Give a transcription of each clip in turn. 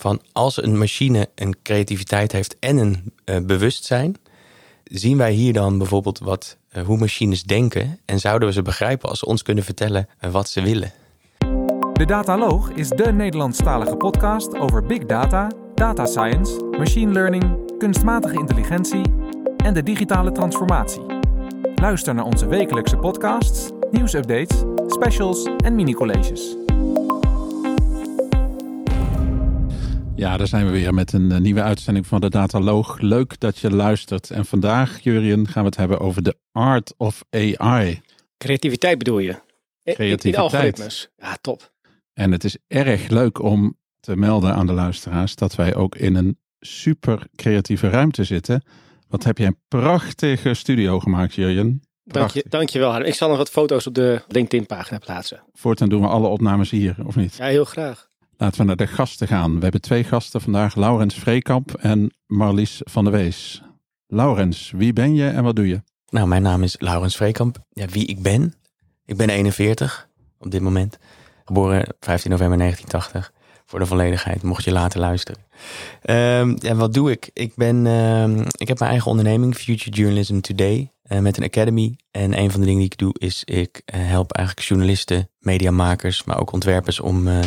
van als een machine een creativiteit heeft en een uh, bewustzijn, zien wij hier dan bijvoorbeeld wat, uh, hoe machines denken en zouden we ze begrijpen als ze ons kunnen vertellen uh, wat ze willen? De Dataloog is de Nederlandstalige podcast over big data, data science, machine learning, kunstmatige intelligentie en de digitale transformatie. Luister naar onze wekelijkse podcasts, nieuwsupdates, specials en mini-colleges. Ja, daar zijn we weer met een eh, nieuwe uitzending van de Dataloog. Leuk dat je luistert. En vandaag, Jurien, gaan we het hebben over de art of AI. Creativiteit bedoel je? Creativiteit. In algoritmes. Ja, top. En het is erg leuk om te melden aan de luisteraars dat wij ook in een super creatieve ruimte zitten. Wat heb jij een prachtige studio gemaakt, Jurjen. Dank je, dankjewel, Harm. Ik zal nog wat foto's op de LinkedIn-pagina plaatsen. Voortaan doen we alle opnames hier, of niet? Ja, heel graag. Laten we naar de gasten gaan. We hebben twee gasten vandaag, Laurens Vreekamp en Marlies van der Wees. Laurens, wie ben je en wat doe je? Nou, mijn naam is Laurens Vreekamp. Ja, wie ik ben? Ik ben 41 op dit moment. Geboren 15 november 1980. Voor de volledigheid, mocht je later luisteren. Um, ja, wat doe ik? Ik, ben, um, ik heb mijn eigen onderneming, Future Journalism Today, uh, met een academy. En een van de dingen die ik doe is, ik uh, help eigenlijk journalisten, mediamakers, maar ook ontwerpers om uh,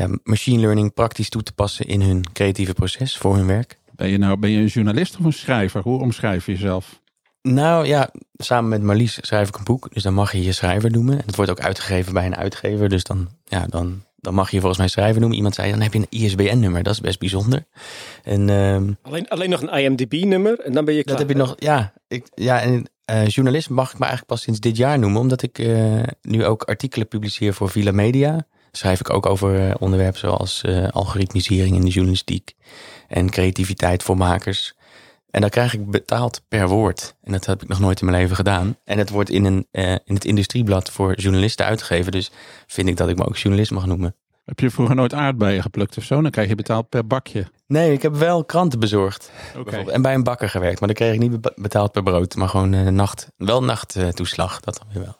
ja, machine learning praktisch toe te passen in hun creatieve proces voor hun werk. Ben je nou ben je een journalist of een schrijver? Hoe omschrijf je jezelf? Nou ja, samen met Marlies schrijf ik een boek. Dus dan mag je je schrijver noemen. Het wordt ook uitgegeven bij een uitgever. Dus dan, ja, dan, dan mag je volgens mij schrijver noemen. Iemand zei, dan heb je een ISBN-nummer. Dat is best bijzonder. En, um, alleen, alleen nog een IMDb-nummer en dan ben je klaar. Dat heb je nog, ja. Ik, ja en uh, journalist mag ik me eigenlijk pas sinds dit jaar noemen. Omdat ik uh, nu ook artikelen publiceer voor Villa Media. Schrijf ik ook over uh, onderwerpen zoals algoritmisering in de journalistiek. En creativiteit voor makers. En dan krijg ik betaald per woord. En dat heb ik nog nooit in mijn leven gedaan. En het wordt in, een, uh, in het industrieblad voor journalisten uitgegeven. Dus vind ik dat ik me ook journalist mag noemen. Heb je vroeger nooit aardbeien geplukt of zo? Dan krijg je betaald per bakje. Nee, ik heb wel kranten bezorgd. Okay. En bij een bakker gewerkt. Maar dan kreeg ik niet betaald per brood. Maar gewoon uh, nacht. Wel nachttoeslag. dat dan weer wel.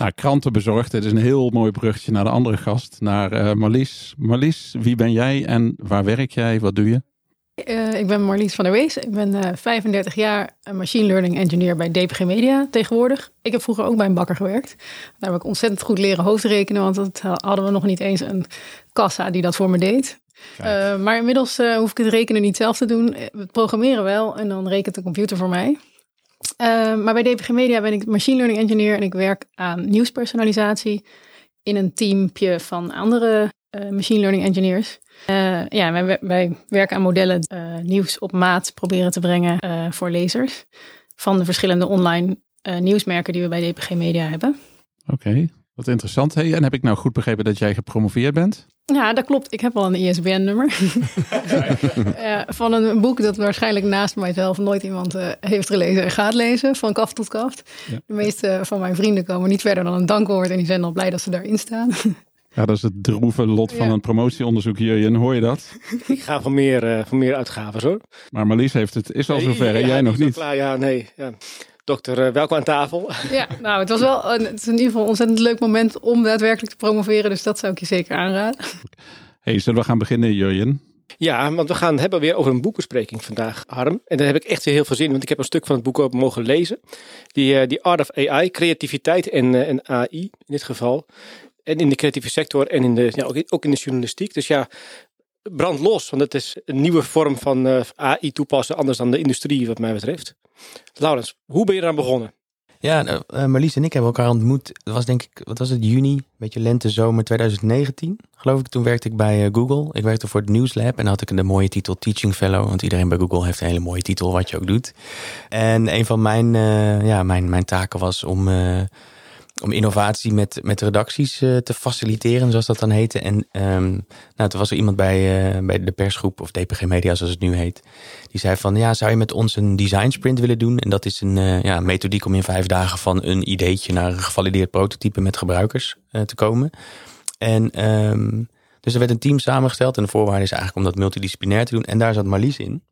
Nou, kranten bezorgd. Het is een heel mooi bruggetje naar de andere gast. Naar uh, Marlies. Marlies, wie ben jij en waar werk jij? Wat doe je? Uh, ik ben Marlies van der Wees. Ik ben uh, 35 jaar machine learning engineer bij DPG Media tegenwoordig. Ik heb vroeger ook bij een bakker gewerkt. Daar heb ik ontzettend goed leren hoofdrekenen, want dat hadden we nog niet eens een kassa die dat voor me deed. Maar inmiddels hoef ik het rekenen niet zelf te doen. Het programmeren wel en dan rekent de computer voor mij. Maar bij DPG Media ben ik machine learning engineer en ik werk aan nieuwspersonalisatie in een teampje van andere machine learning engineers. Uh, ja, wij, werken aan modellen uh, nieuws op maat proberen te brengen voor lezers. Van de verschillende online nieuwsmerken die we bij DPG Media hebben. Oké, wat interessant. Hey, en heb ik nou goed begrepen dat jij gepromoveerd bent? Ja, dat klopt. Ik heb al een ISBN-nummer. van een boek dat waarschijnlijk naast mijzelf nooit iemand heeft gelezen en gaat lezen. Van kaft tot kaft. Ja. De meeste van mijn vrienden komen niet verder dan een dankwoord. En die zijn al blij dat ze daarin staan. Ja, dat is het droeve lot van ja. een promotieonderzoek hierin. Hoor je dat? Ik ga voor meer, uh, voor meer uitgaven hoor. Maar Marlies heeft het, is al zover. Ja, jij nog niet. Klaar, ja, nee. Ja. Dokter, uh, welkom aan tafel. Ja, nou, het was wel een, het is in ieder geval een ontzettend leuk moment om daadwerkelijk te promoveren. Dus dat zou ik je zeker aanraden. Hey, zullen we gaan beginnen, Jurjen? Ja, want we gaan het hebben weer over een boekbespreking vandaag, Harm. En daar heb ik echt heel veel zin in, want ik heb een stuk van het boek ook mogen lezen. Die, uh, die Art of AI, creativiteit en, uh, en AI in dit geval. En in de creatieve sector en in de, ja, ook, ook in de journalistiek. Dus ja, brand los, want het is een nieuwe vorm van uh, AI toepassen, anders dan de industrie wat mij betreft. Laurens, hoe ben je eraan begonnen? Ja, uh, Marlies en ik hebben elkaar ontmoet. Dat was denk ik, wat was het, juni, een beetje lente, zomer 2019. Geloof ik, toen werkte ik bij uh, Google. Ik werkte voor het Nieuwslab en had ik de mooie titel Teaching Fellow. Want iedereen bij Google heeft een hele mooie titel, wat je ook doet. En een van mijn, ja, mijn, mijn taken was om om innovatie met, met redacties uh, te faciliteren, zoals dat dan heette. En um, nou, toen was er iemand bij, uh, bij de persgroep, of DPG Media zoals het nu heet. Die zei van, ja, zou je met ons een design sprint willen doen? En dat is een uh, ja, methodiek om in vijf dagen van een ideetje naar een gevalideerd prototype met gebruikers te komen. En um, dus er werd een team samengesteld. En de voorwaarde is eigenlijk om dat multidisciplinair te doen. En daar zat Marlies in.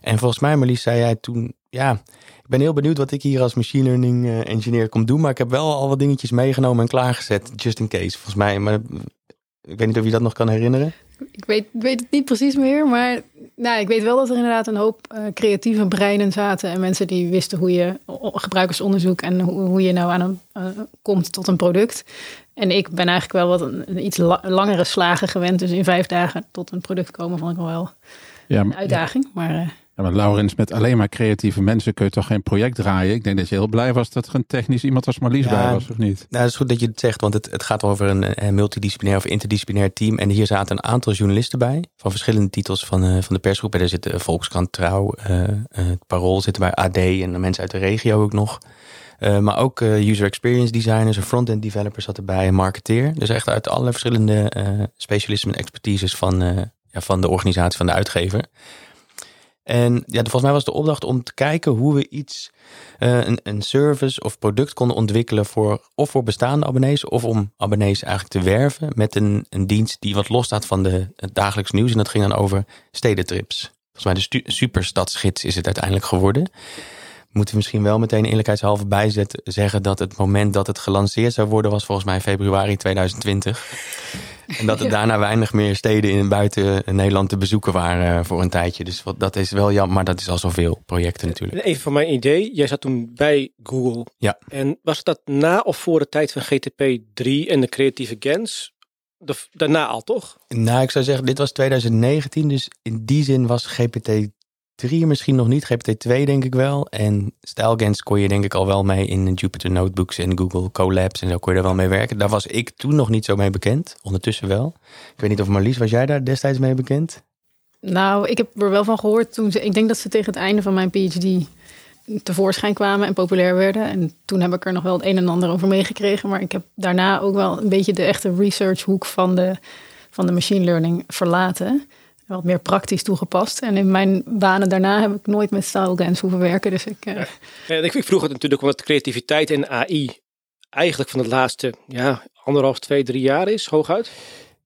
En volgens mij, Marlies, zei jij toen, ja, ben heel benieuwd wat ik hier als machine learning uh, engineer kom doen. Maar ik heb wel al wat dingetjes meegenomen en klaargezet, just in case. Volgens mij, maar ik weet niet of je dat nog kan herinneren. Ik weet, weet het niet precies meer, maar nou, ik weet wel dat er inderdaad een hoop uh, creatieve breinen zaten en mensen die wisten hoe je gebruikersonderzoek en hoe, hoe je nou aan een uh, komt tot een product. En ik ben eigenlijk wel wat een, iets la langere slagen gewend, dus in vijf dagen tot een product komen vond ik wel ja, een uitdaging. Ja. Maar, uh, ja, maar Laurens, met alleen maar creatieve mensen kun je toch geen project draaien? Ik denk dat je heel blij was dat er een technisch iemand als Marlies ja, bij was, of niet? Nou, het is goed dat je het zegt, want het, het gaat over een, een, multidisciplinair of interdisciplinair team. En hier zaten een aantal journalisten bij, van verschillende titels van, uh, van de persgroep. En er zitten Volkskrant Trouw, uh, Parool zitten bij AD en mensen uit de regio ook nog. Uh, maar ook uh, user experience designers, een front-end developer zat erbij, een marketeer. Dus echt uit alle verschillende uh, specialismen en expertises van, ja, van de organisatie, van de uitgever. En ja, volgens mij was de opdracht om te kijken hoe we iets, uh, een, een service of product konden ontwikkelen voor of voor bestaande abonnees of om abonnees eigenlijk te werven met een, een dienst die wat losstaat van de, het dagelijks nieuws. En dat ging dan over stedentrips. Volgens mij de superstadsgids is het uiteindelijk geworden. Moeten we misschien wel meteen eerlijkheidshalve bijzetten, zeggen dat het moment dat het gelanceerd zou worden was volgens mij februari 2020. En dat er daarna weinig meer steden in buiten Nederland te bezoeken waren eh, voor een tijdje. Dus dat is wel jammer, maar dat is al zoveel projecten natuurlijk. Even van mijn idee, jij zat toen bij Google. Ja. En was dat na of voor de tijd van GTP 3 en de creatieve gens? daarna al, toch? Nou, ik zou zeggen, dit was 2019. Dus in die zin was GPT 3 misschien nog niet, GPT-2 denk ik wel. En StyleGans kon je denk ik al wel mee in Jupyter Notebooks en Google Colabs en zo kon je er wel mee werken. Daar was ik toen nog niet zo mee bekend, ondertussen wel. Ik weet niet of Marlies, was jij daar destijds mee bekend? Nou, ik heb er wel van gehoord toen ze, ik denk dat ze tegen het einde van mijn PhD tevoorschijn kwamen en populair werden. En toen heb ik er nog wel het een en ander over meegekregen. Maar ik heb daarna ook wel een beetje de echte researchhoek van de, van de machine learning verlaten wat meer praktisch toegepast. En in mijn banen daarna heb ik nooit met style hoeven werken. Dus ik, uh... ja. ik, ik vroeg het natuurlijk omdat creativiteit en AI eigenlijk van de laatste ja, anderhalf, twee, drie jaar is, hooguit.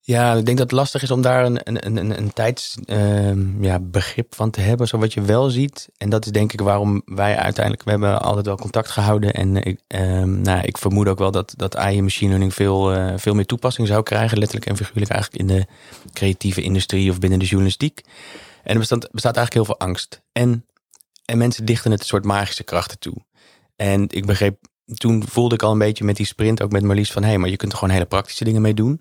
Ja, ik denk dat het lastig is om daar een, een, een, een tijdsbegrip uh, ja, begrip van te hebben. Zo wat je wel ziet. En dat is denk ik waarom wij uiteindelijk... We hebben altijd wel contact gehouden. En ik, uh, nou, ik vermoed ook wel dat, dat AI en machine learning veel, uh, veel meer toepassing zou krijgen. Letterlijk en figuurlijk eigenlijk in de creatieve industrie of binnen de journalistiek. En er bestaat, bestaat eigenlijk heel veel angst. En, en mensen dichten het een soort magische krachten toe. En ik begreep... Toen voelde ik al een beetje met die sprint, ook met Marlies, van hé, hey, maar je kunt er gewoon hele praktische dingen mee doen.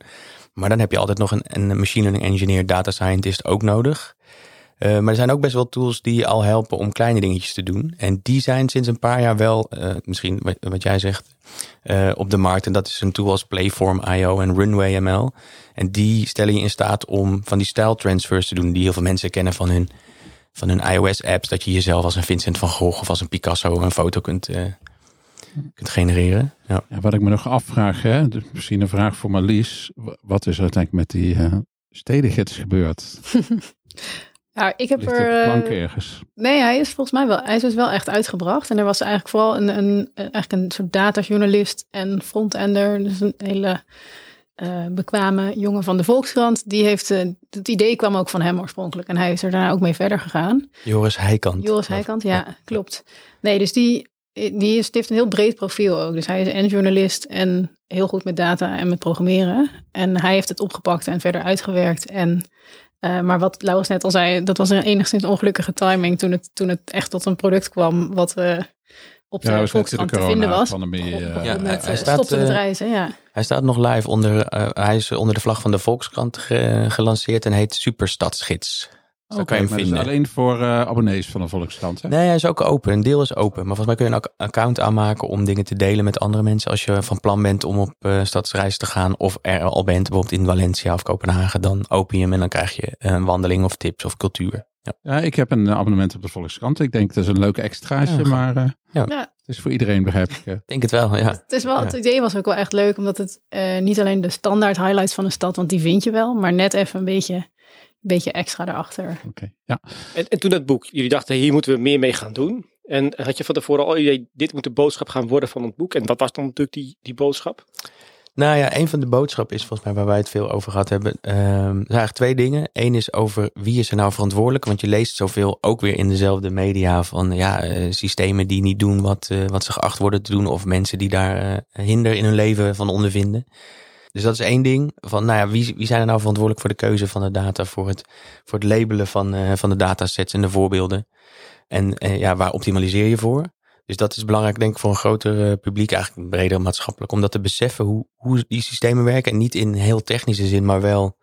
Maar dan heb je altijd nog een, een machine learning engineer, data scientist ook nodig. Uh, maar er zijn ook best wel tools die al helpen om kleine dingetjes te doen. En die zijn sinds een paar jaar wel, uh, misschien wat, jij zegt, uh, op de markt. En dat is een tool als Playform.io en Runway ML. En die stellen je in staat om van die style transfers te doen, die heel veel mensen kennen van hun, van hun iOS-apps. Dat je jezelf als een Vincent van Gogh of als een Picasso een foto kunt kunt genereren. Ja. ja. wat ik me nog afvraag, hè, dus misschien een vraag voor Marlies. Wat is er uiteindelijk met die uh, stedengids gebeurd? Ja, ik heb Ligt er. ergens? Nee, hij is volgens mij wel. Hij is dus wel echt uitgebracht. En er was eigenlijk vooral een, een, eigenlijk een soort datajournalist en frontender. Dus een hele uh, bekwame jongen van de Volkskrant. Die heeft. Uh, het idee kwam ook van hem oorspronkelijk. En hij is er daarna ook mee verder gegaan. Joris Heikant. Joris Heikant, ja, klopt. Nee, dus die die, is, heeft een heel breed profiel ook. Dus hij is en journalist en heel goed met data en met programmeren. En hij heeft het opgepakt en verder uitgewerkt. En, uh, maar wat Laurens net al zei, dat was een enigszins ongelukkige timing toen het, toen het echt tot een product kwam wat uh, op de ja, Volkskrant te vinden was. Pandemie, uh, ja, met, hij, staat, met reizen, ja. Hij staat nog live onder, hij is onder de vlag van de Volkskrant ge, gelanceerd en heet Superstadsgids. Oké, okay, maar vinden. alleen voor uh, abonnees van de Volkskrant. Hè? Nee, hij is ook open. Een deel is open. Maar volgens mij kun je een account aanmaken om dingen te delen met andere mensen. Als je van plan bent om op uh, stadsreis te gaan of er al bent, bijvoorbeeld in Valencia of Kopenhagen, dan open je hem en dan krijg je een wandeling of tips of cultuur. Ja. ja ik heb een abonnement op de Volkskrant. Ik denk dat is een leuke extraatje, ja, maar uh, ja. het is voor iedereen begrijp ik. Ik denk het wel, ja. Het, is wel, het idee was ook wel echt leuk, omdat het niet alleen de standaard highlights van de stad, want die vind je wel, maar net even een beetje beetje extra erachter. Oké, ja. En, en toen dat boek, jullie dachten hier moeten we meer mee gaan doen. En had je van tevoren al idee, dit moet de boodschap gaan worden van het boek. En wat was dan natuurlijk die, die boodschap? Nou ja, een van de boodschappen is volgens mij waar wij het veel over gehad hebben. Um, er zijn eigenlijk twee dingen. Eén is over wie is er nou verantwoordelijk? Want je leest zoveel ook weer in dezelfde media van ja, uh, systemen die niet doen wat, uh, wat ze geacht worden te doen. Of mensen die daar uh, hinder in hun leven van ondervinden. Dus dat is één ding. Van, nou ja, wie, wie zijn er nou verantwoordelijk voor de keuze van de data, voor het, voor het labelen van, uh, van de datasets en de voorbeelden? En uh, ja, waar optimaliseer je voor? Dus dat is belangrijk, denk ik, voor een groter uh, publiek, eigenlijk breder maatschappelijk, om dat te beseffen hoe, hoe die systemen werken. En niet in heel technische zin, maar wel,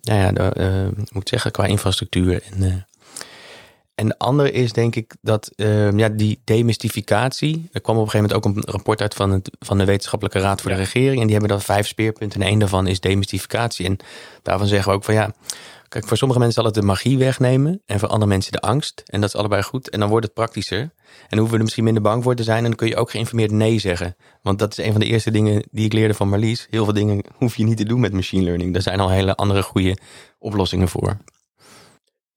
nou ja, de, moet ik zeggen, qua infrastructuur en en de andere is denk ik dat uh, ja, die demystificatie. Er kwam op een gegeven moment ook een rapport uit van, het, van de Wetenschappelijke Raad voor de Regering. En die hebben dan vijf speerpunten. En één daarvan is demystificatie. En daarvan zeggen we ook van ja. Kijk, voor sommige mensen zal het de magie wegnemen. En voor andere mensen de angst. En dat is allebei goed. En dan wordt het praktischer. En dan hoeven we er misschien minder bang voor te zijn. En dan kun je ook geïnformeerd nee zeggen. Want dat is een van de eerste dingen die ik leerde van Marlies. Heel veel dingen hoef je niet te doen met machine learning. Daar zijn al hele andere goede oplossingen voor.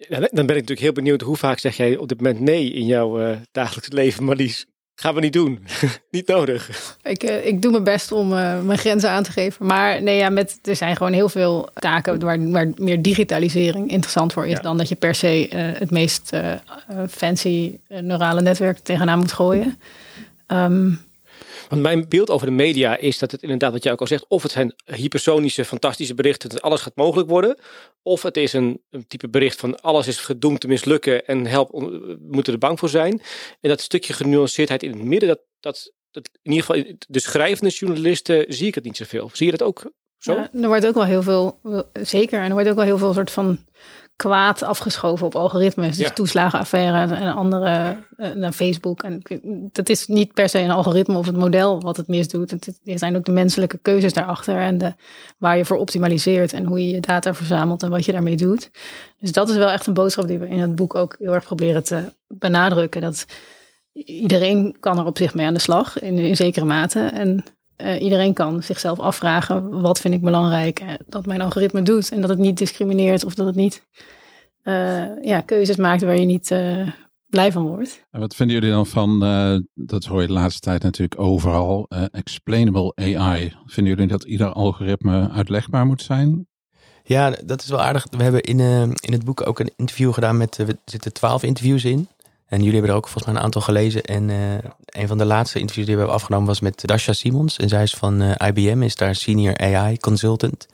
Dan ben ik natuurlijk heel benieuwd, hoe vaak zeg jij op dit moment nee in jouw uh, dagelijks leven, Marlies? Gaan we niet doen. niet nodig. Ik, uh, ik doe mijn best om uh, mijn grenzen aan te geven. Maar nee, ja, met, er zijn gewoon heel veel taken waar, waar meer digitalisering interessant voor is. Ja. Dan dat je per se het meest fancy neurale netwerk tegenaan moet gooien. Um, want mijn beeld over de media is dat het inderdaad, wat jij ook al zegt, of het zijn hypersonische, fantastische berichten dat alles gaat mogelijk worden, of het is een, type bericht van alles is gedoemd te mislukken en help, we moeten er bang voor zijn. En dat stukje genuanceerdheid in het midden, dat, dat, dat in ieder geval de schrijvende journalisten zie ik het niet zoveel. Zie je dat ook zo? Ja, er wordt ook wel heel veel, zeker, en er wordt ook wel heel veel soort van kwaad afgeschoven op algoritmes. Dus ja. toeslagenaffaire en andere uh, naar Facebook. En dat is niet per se een algoritme of het model wat het misdoet. Het, er zijn ook de menselijke keuzes daarachter en de, waar je voor optimaliseert en hoe je je data verzamelt en wat je daarmee doet. Dus dat is wel echt een boodschap die we in het boek ook heel erg proberen te benadrukken. Dat iedereen kan er op zich mee aan de slag in, in zekere mate. En uh, iedereen kan zichzelf afvragen, wat vind ik belangrijk uh, dat mijn algoritme doet. En dat het niet discrimineert of dat het niet uh, ja, keuzes maakt waar je niet blij van wordt. En wat vinden jullie dan van, dat hoor je de laatste tijd natuurlijk overal, explainable AI. Vinden jullie dat ieder algoritme uitlegbaar moet zijn? Ja, dat is wel aardig. We hebben in, in het boek ook een interview gedaan met, er zitten twaalf interviews in. En jullie hebben er ook volgens mij een aantal gelezen. En uh, een van de laatste interviews die we hebben afgenomen was met Dasha Simons. En zij is van uh, IBM, is daar senior AI consultant.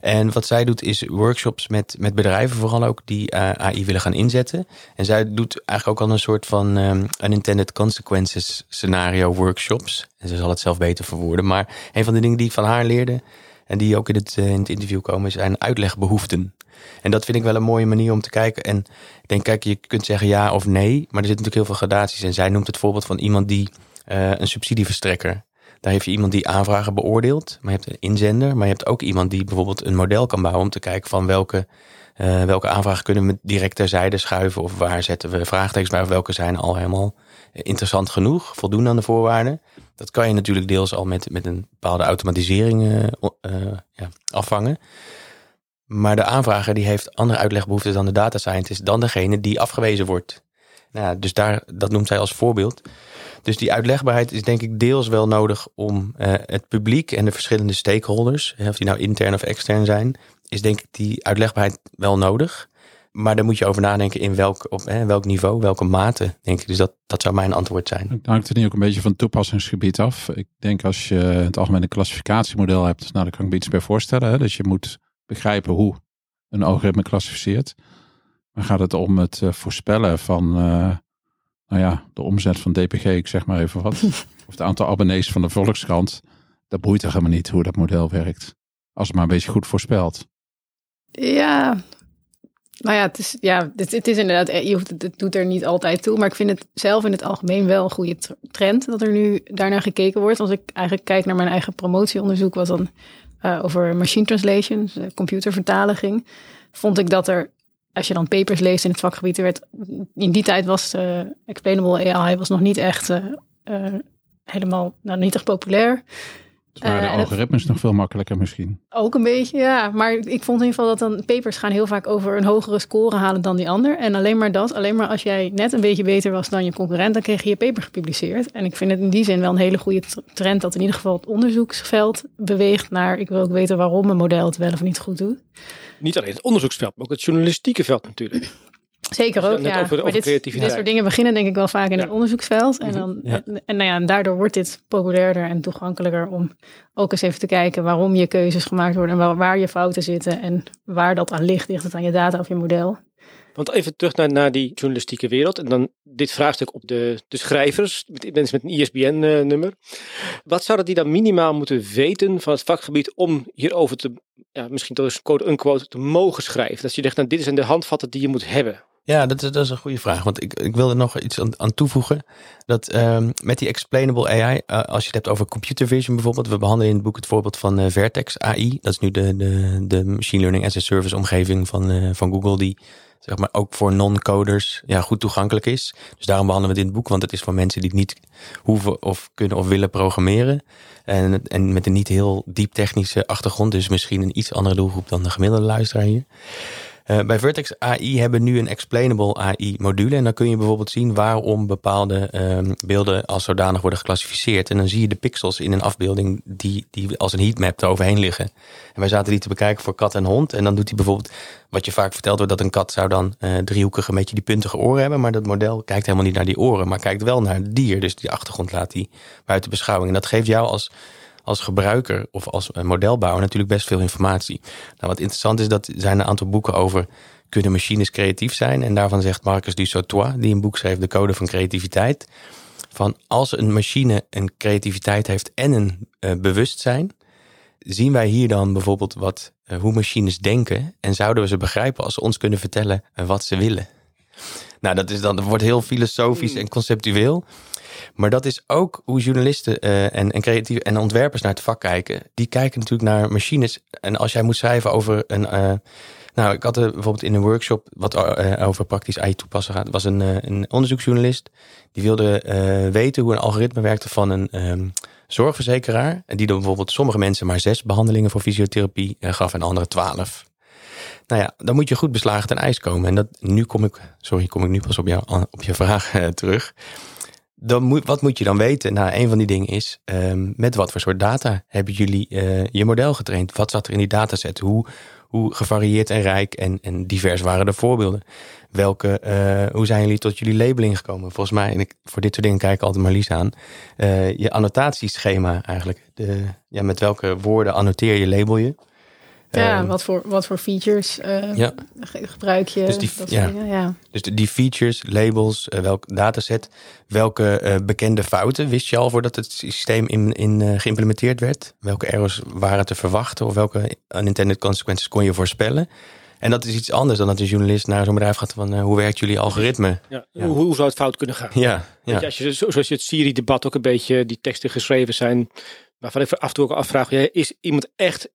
En wat zij doet is workshops met, met bedrijven vooral ook die uh, AI willen gaan inzetten. En zij doet eigenlijk ook al een soort van um, unintended consequences scenario workshops. En ze zal het zelf beter verwoorden. Maar een van de dingen die ik van haar leerde en die ook in het, in het interview komen, zijn uitlegbehoeften. En dat vind ik wel een mooie manier om te kijken. En ik denk, kijk, je kunt zeggen ja of nee, maar er zitten natuurlijk heel veel gradaties. En zij noemt het voorbeeld van iemand die uh, een subsidieverstrekker. Daar heeft je iemand die aanvragen beoordeelt, maar je hebt een inzender, maar je hebt ook iemand die bijvoorbeeld een model kan bouwen om te kijken van welke, uh, welke aanvragen kunnen we direct terzijde schuiven of waar zetten we vraagtekens bij of welke zijn al helemaal interessant genoeg, voldoen aan de voorwaarden. Dat kan je natuurlijk deels al met, met een bepaalde automatisering uh, ja, afvangen. Maar de aanvrager die heeft andere uitlegbehoeften dan de data scientist, dan degene die afgewezen wordt. Nou, dus daar, dat noemt zij als voorbeeld. Dus die uitlegbaarheid is denk ik deels wel nodig om uh, het publiek en de verschillende stakeholders, of die nou intern of extern zijn, is denk ik die uitlegbaarheid wel nodig. Maar daar moet je over nadenken in welk, op hè, welk niveau, welke mate, denk ik. Dus dat, dat zou mijn antwoord zijn. Het hangt er niet ook een beetje van toepassingsgebied af. Ik denk als je het algemene klassificatiemodel hebt, nou, kan ik me iets bij voorstellen. Hè? Dus je moet begrijpen hoe een algoritme klassificeert. Maar gaat het om het uh, voorspellen van uh, nou ja, de omzet van DPG, ik zeg maar even wat. of het aantal abonnees van de Volkskrant. Dat boeit er helemaal niet hoe dat model werkt. Als het maar een beetje goed voorspelt. Ja, nou ja, het is, ja, het, het is inderdaad, je hoeft, het, het doet er niet altijd toe. Maar ik vind het zelf in het algemeen wel een goede trend dat er nu daarnaar gekeken wordt. Als ik eigenlijk kijk naar mijn eigen promotieonderzoek, wat dan uh, over machine translation, dus, uh, computervertaling, vond ik dat er, als je dan papers leest in het vakgebied, er werd, in die tijd was uh, explainable AI was nog niet echt helemaal, nou niet echt populair. Dus waren de algoritmes nog veel makkelijker misschien? Ook een beetje, ja. Maar ik vond in ieder geval dat dan papers gaan heel vaak over een hogere score halen dan die ander. En alleen maar dat, alleen maar als jij net een beetje beter was dan je concurrent, dan kreeg je je paper gepubliceerd. En ik vind het in die zin wel een hele goede trend dat in ieder geval het onderzoeksveld beweegt naar, ik wil ook weten waarom een model het wel of niet goed doet. Niet alleen het onderzoeksveld, maar ook het journalistieke veld natuurlijk. Zeker Dus ook, dan ja. over- dit, creativiteit. dit soort dingen beginnen denk ik wel vaak in Ja. het onderzoeksveld. En, dan, Ja. en, en nou ja, en daardoor wordt dit populairder en toegankelijker om ook eens even te kijken waarom je keuzes gemaakt worden en waar, waar je fouten zitten en waar dat aan ligt. Ligt het aan je data of je model? Want even terug naar, naar die journalistieke wereld. En dan dit vraagstuk op de, de schrijvers, mensen met een ISBN-nummer. Wat zouden die dan minimaal moeten weten van het vakgebied om hierover te, ja, misschien tot eens quote-unquote, te mogen schrijven? Dat je zegt, nou, dit zijn de handvatten die je moet hebben. Ja, dat, is- dat is een goede vraag. Want ik, ik wil er nog iets aan, aan toevoegen. Dat ehm, met die explainable AI, eh, als je het hebt over computer vision bijvoorbeeld. We behandelen in het boek het voorbeeld van eh, Vertex AI. Dat is nu de, de, de machine learning as a service omgeving van, eh, van Google. Die zeg maar ook voor non-coders ja, goed toegankelijk is. Dus daarom behandelen we het boek. Want het is voor mensen die niet hoeven of kunnen of willen programmeren. En, en met een niet heel diep technische achtergrond. Dus misschien een iets andere doelgroep dan de gemiddelde luisteraar hier. Eh, bij Vertex AI hebben we nu een explainable AI module. En dan kun je bijvoorbeeld zien waarom bepaalde ehm, beelden als zodanig worden geclassificeerd. En dan zie je de pixels in een afbeelding die, die als een heatmap eroverheen liggen. En wij zaten die te bekijken voor kat en hond. En dan doet hij bijvoorbeeld, wat je vaak verteld wordt, dat een kat zou dan eh driehoekig een beetje die puntige oren hebben. Maar dat model kijkt helemaal niet naar die oren, maar kijkt wel naar het dier. Dus die achtergrond laat hij buiten beschouwing. En dat geeft jou als als gebruiker of als modelbouwer natuurlijk best veel informatie. Nou, wat interessant is, dat er zijn een aantal boeken over kunnen machines creatief zijn. En daarvan zegt Marcus Dusautois, die een boek schreef, De Code van Creativiteit. Van als een machine een creativiteit heeft en een eh, bewustzijn, zien wij hier dan bijvoorbeeld wat, eh, hoe machines denken. En zouden we ze begrijpen als ze ons kunnen vertellen eh, wat ze willen. Nou, dat, is dan, dat wordt heel filosofisch en conceptueel. Maar dat is ook hoe journalisten eh, en, en creatieve en ontwerpers naar het vak kijken. Die kijken natuurlijk naar machines. En als jij moet schrijven over een. eh, nou, ik had er bijvoorbeeld in een workshop wat eh, over praktisch AI toepassen gaat. Was een, een onderzoeksjournalist die wilde weten hoe een algoritme werkte van een ehm, zorgverzekeraar. En die dan bijvoorbeeld sommige mensen maar zes behandelingen voor fysiotherapie gaf en andere twaalf. Nou ja, dan moet je goed beslagen ten ijs komen. En dat, nu kom ik, sorry, kom ik nu pas op, jou, op je vraag terug. Dan moet, wat moet je dan weten? Nou, een van die dingen is, ehm, met wat voor soort data hebben jullie eh, je model getraind? Wat zat er in die dataset? Hoe, hoe gevarieerd en rijk en, en divers waren de voorbeelden? Welke, eh, hoe zijn jullie tot jullie labeling gekomen? Volgens mij, en ik, voor dit soort dingen kijk ik altijd Marlies aan. eh, je annotatieschema eigenlijk. De, ja, met welke woorden annoteer je, label je? Ja, Ehm, wat, voor, wat voor features eh, ja. ge- gebruik je? Dus die- ja. dingen, ja. Dus die features, labels, eh, welk dataset, welke eh, bekende fouten wist je al voordat het systeem in, in, eh, geïmplementeerd werd? Welke errors waren te verwachten of welke unintended consequences kon je voorspellen? En dat is iets anders dan dat een journalist naar zo'n bedrijf gaat van hoe werkt jullie algoritme? Ja. Ja. Hoe, hoe zou het fout kunnen gaan? Ja, Weet ja. je, als je, zo- zoals je het Siri-debat ook een beetje, die teksten geschreven zijn, waarvan ik af en toe ook afvraag, is iemand echt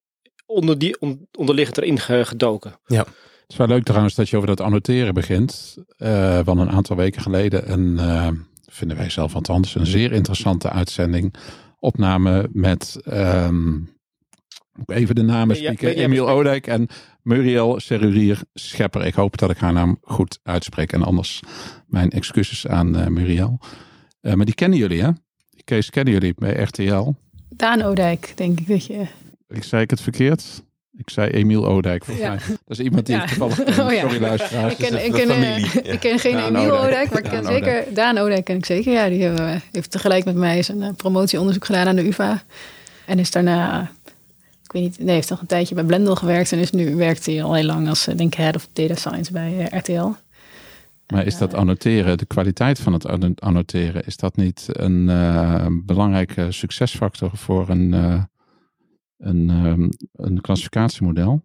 onder die on- onderliggend erin ge- gedoken? Het is wel leuk trouwens dat je over dat annoteren begint. Eh van een aantal weken geleden een, eh, vinden wij zelf althans, een zeer interessante uitzending. Opname met, ehm, even de namen spieken, Emiel. Odijk en Muriel Serurier Schepper. Ik hoop dat ik haar naam goed uitspreek en anders mijn excuses aan eh, Muriel. Eh, maar die kennen jullie hè? Die case kennen jullie bij RTL. Daan Odijk, denk ik dat je... Ik zei ik het verkeerd? Ik zei Emiel Odijk. Volgens Ja. mij. Dat is iemand die Ja. ik toevallig. Oh ja. Sorry luisteraars. Ik ken, ik, een ken, eh, ik ken geen Daan Emiel. Odijk, maar ik ken Daan zeker... Daan Odijk ken ik zeker, ja. Die eh, heeft tegelijk met mij zijn eh, promotieonderzoek gedaan aan de UvA. En is daarna... Ik weet niet, nee, heeft nog een tijdje bij Blendel gewerkt. En is nu werkt hij al heel lang als, eh, denk ik, head of data science bij eh, RTL. Maar is dat annoteren, de kwaliteit van het anno- annoteren, is dat niet een eh, belangrijke succesfactor voor een, eh, een, ehm, een klassificatiemodel?